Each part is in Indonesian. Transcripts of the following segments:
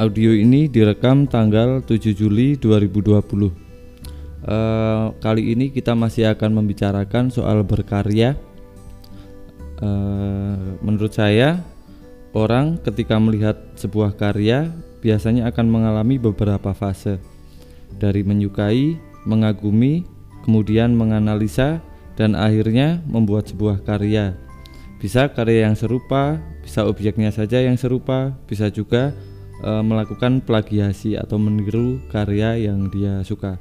Audio ini direkam tanggal 7 Juli 2020. Uh, kali ini kita masih akan membicarakan soal berkarya. Uh, menurut saya, orang ketika melihat sebuah karya biasanya akan mengalami beberapa fase, dari menyukai, mengagumi, kemudian menganalisa, dan akhirnya membuat sebuah karya. Bisa karya yang serupa, bisa objeknya saja yang serupa, bisa juga e, melakukan plagiasi atau meniru karya yang dia suka.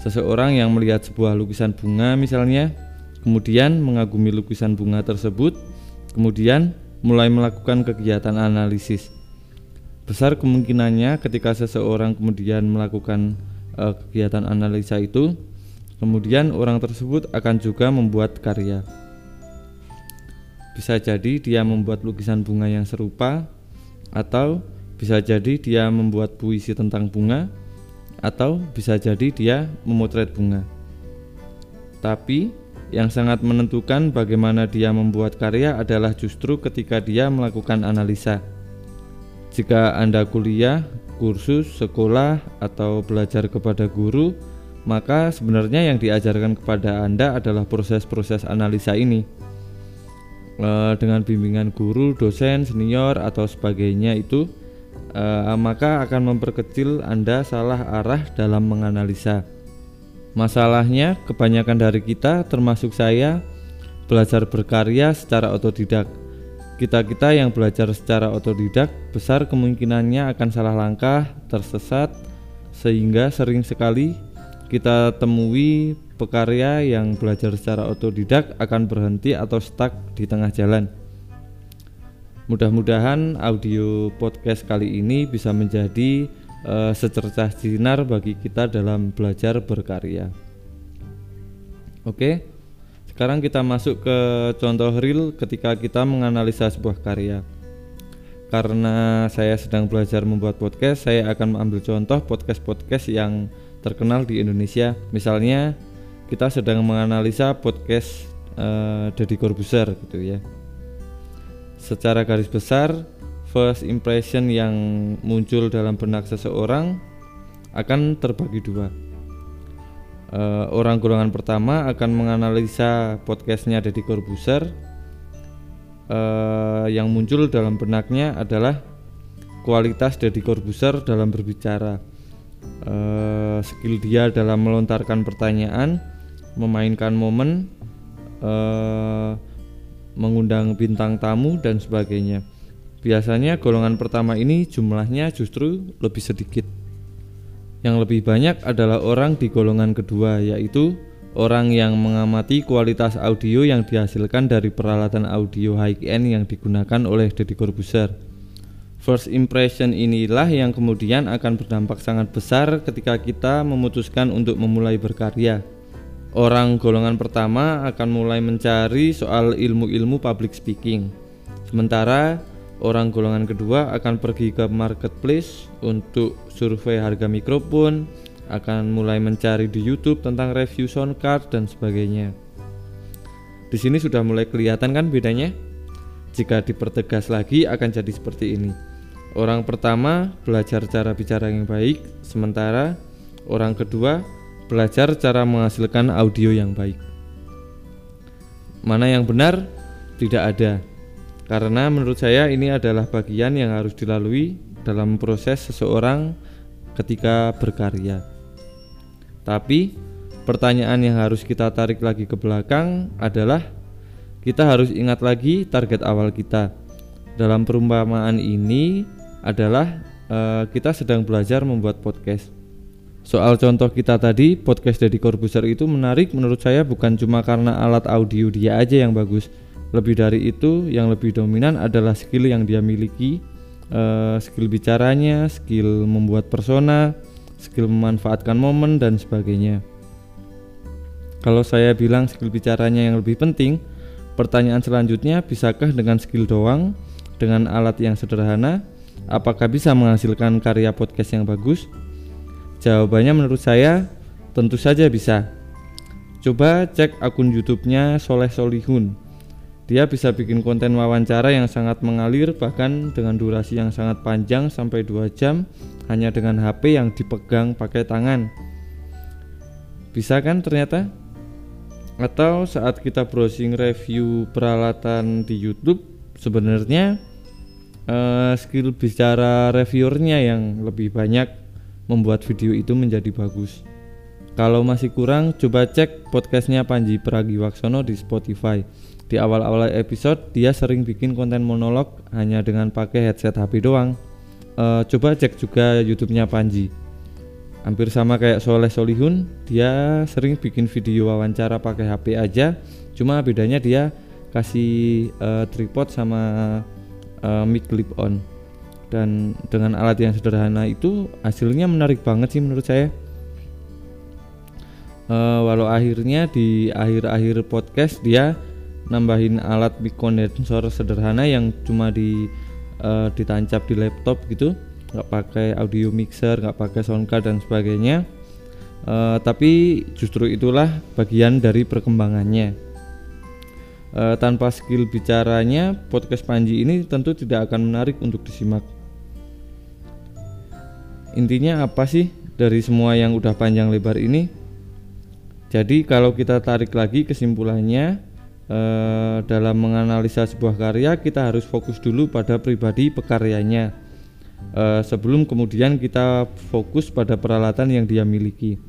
Seseorang yang melihat sebuah lukisan bunga misalnya, kemudian mengagumi lukisan bunga tersebut, kemudian mulai melakukan kegiatan analisis. Besar kemungkinannya ketika seseorang kemudian melakukan e, kegiatan analisa itu, kemudian orang tersebut akan juga membuat karya. Bisa jadi dia membuat lukisan bunga yang serupa atau bisa jadi dia membuat puisi tentang bunga atau bisa jadi dia memotret bunga. Tapi yang sangat menentukan bagaimana dia membuat karya adalah justru ketika dia melakukan analisa. Jika Anda kuliah, kursus, sekolah, atau belajar kepada guru, maka sebenarnya yang diajarkan kepada Anda adalah proses-proses analisa ini uh, dengan bimbingan guru, dosen, senior atau sebagainya itu uh, maka akan memperkecil Anda salah arah dalam menganalisa. Masalahnya kebanyakan dari kita termasuk saya belajar berkarya secara otodidak. Kita-kita yang belajar secara otodidak besar kemungkinannya akan salah langkah, tersesat sehingga sering sekali kita temui pekarya yang belajar secara otodidak akan berhenti atau stuck di tengah jalan. Mudah-mudahan audio podcast kali ini bisa menjadi uh, secercah sinar bagi kita dalam belajar berkarya. Oke, sekarang kita masuk ke contoh real ketika kita menganalisa sebuah karya. Karena saya sedang belajar membuat podcast, saya akan mengambil contoh podcast-podcast yang terkenal di Indonesia. Misalnya kita sedang menganalisa podcast uh, Deddy Corbuzier gitu ya. Secara garis besar, first impression yang muncul dalam benak seseorang akan terbagi dua. Uh, orang golongan pertama akan menganalisa podcastnya Deddy Corbuzier. Uh, yang muncul dalam benaknya adalah kualitas Deddy Corbuzier dalam berbicara, uh, skill dia dalam melontarkan pertanyaan, memainkan momen uh, mengundang bintang tamu dan sebagainya. Biasanya golongan pertama ini jumlahnya justru lebih sedikit. Yang lebih banyak adalah orang di golongan kedua yaitu orang yang mengamati kualitas audio yang dihasilkan dari peralatan audio high-end yang digunakan oleh Deddy Corbuzier. First impression inilah yang kemudian akan berdampak sangat besar ketika kita memutuskan untuk memulai berkarya. Orang golongan pertama akan mulai mencari soal ilmu-ilmu public speaking. Sementara orang golongan kedua akan pergi ke marketplace untuk survei harga mikrofon, akan mulai mencari di YouTube tentang review sound card dan sebagainya. Di sini sudah mulai kelihatan kan bedanya? Jika dipertegas lagi akan jadi seperti ini. Orang pertama belajar cara bicara yang baik, sementara orang kedua belajar cara menghasilkan audio yang baik. Mana yang benar? Tidak ada. Karena menurut saya ini adalah bagian yang harus dilalui dalam proses seseorang ketika berkarya. Tapi pertanyaan yang harus kita tarik lagi ke belakang adalah kita harus ingat lagi target awal kita. Dalam perumpamaan ini adalah uh, kita sedang belajar membuat podcast Soal contoh kita tadi, podcast Deddy Corbuzier itu menarik menurut saya bukan cuma karena alat audio dia aja yang bagus. Lebih dari itu, yang lebih dominan adalah skill yang dia miliki, uh, skill bicaranya, skill membuat persona, skill memanfaatkan momen dan sebagainya. Kalau saya bilang skill bicaranya yang lebih penting, pertanyaan selanjutnya bisakah dengan skill doang, dengan alat yang sederhana, apakah bisa menghasilkan karya podcast yang bagus? Jawabannya menurut saya tentu saja bisa. Coba cek akun YouTube-nya Soleh Solihun. dia bisa bikin konten wawancara yang sangat mengalir bahkan dengan durasi yang sangat panjang sampai 2 jam hanya dengan HP yang dipegang pakai tangan. Bisa kan ternyata? Atau saat kita browsing review peralatan di YouTube sebenarnya uh, skill bicara reviewernya yang lebih banyak membuat video itu menjadi bagus. Kalau masih kurang, coba cek podcastnya Panji Pragiwaksono di Spotify di awal-awal episode dia sering bikin konten monolog hanya dengan pakai headset HP doang. Uh, coba cek juga YouTube-nya Panji. Hampir sama kayak Soleh Solihun, dia sering bikin video wawancara pakai HP aja. Cuma bedanya dia kasih uh, tripod sama uh, mic clip on. Dan dengan alat yang sederhana itu hasilnya menarik banget sih menurut saya. Uh, walau akhirnya di akhir-akhir podcast dia nambahin alat mic condenser sederhana yang cuma di uh, ditancap di laptop gitu nggak pakai audio mixer nggak pakai sound card dan sebagainya. Uh, tapi justru itulah bagian dari perkembangannya. Uh, tanpa skill bicaranya podcast Panji ini tentu tidak akan menarik untuk disimak intinya apa sih dari semua yang udah panjang lebar ini jadi kalau kita tarik lagi kesimpulannya eh, dalam menganalisa sebuah karya kita harus fokus dulu pada pribadi pekaryanya eh, sebelum kemudian kita fokus pada peralatan yang dia miliki.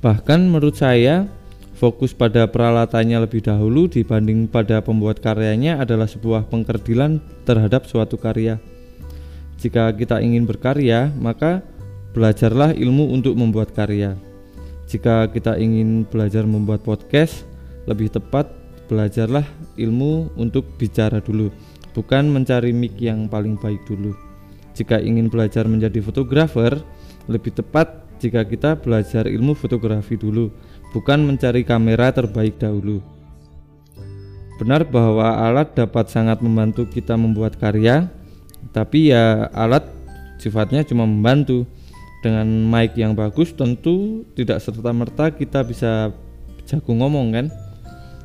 Bahkan menurut saya fokus pada peralatannya lebih dahulu dibanding pada pembuat karyanya adalah sebuah pengkerdilan terhadap suatu karya. Jika kita ingin berkarya, maka belajarlah ilmu untuk membuat karya. Jika kita ingin belajar membuat podcast, lebih tepat belajarlah ilmu untuk bicara dulu, bukan mencari mic yang paling baik dulu. Jika ingin belajar menjadi fotografer, lebih tepat jika kita belajar ilmu fotografi dulu, bukan mencari kamera terbaik dahulu. Benar bahwa alat dapat sangat membantu kita membuat karya, tapi ya alat sifatnya cuma membantu. Dengan mic yang bagus tentu tidak serta-merta kita bisa jago ngomong kan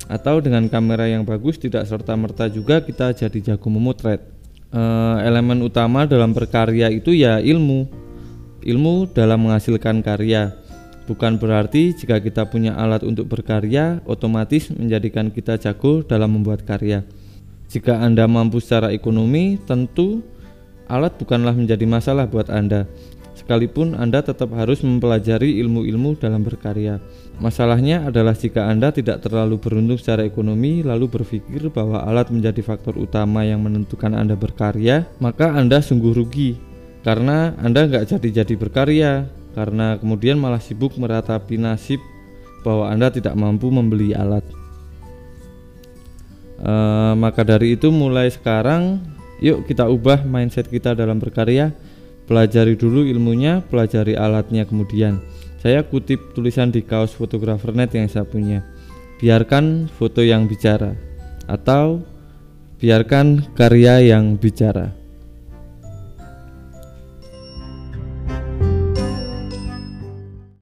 atau dengan kamera yang bagus tidak serta-merta juga kita jadi jago memotret. E, elemen utama dalam berkarya itu ya ilmu. Ilmu dalam menghasilkan karya. Bukan berarti jika kita punya alat untuk berkarya otomatis menjadikan kita jago dalam membuat karya. Jika Anda mampu secara ekonomi, tentu alat bukanlah menjadi masalah buat Anda sekalipun Anda tetap harus mempelajari ilmu-ilmu dalam berkarya. Masalahnya adalah jika Anda tidak terlalu beruntung secara ekonomi lalu berpikir bahwa alat menjadi faktor utama yang menentukan Anda berkarya, maka Anda sungguh rugi karena Anda nggak jadi-jadi berkarya karena kemudian malah sibuk meratapi nasib bahwa Anda tidak mampu membeli alat. E, maka dari itu mulai sekarang yuk kita ubah mindset kita dalam berkarya Pelajari dulu ilmunya, pelajari alatnya kemudian. Saya kutip tulisan di kaos fotografer net yang saya punya. Biarkan foto yang bicara atau biarkan karya yang bicara.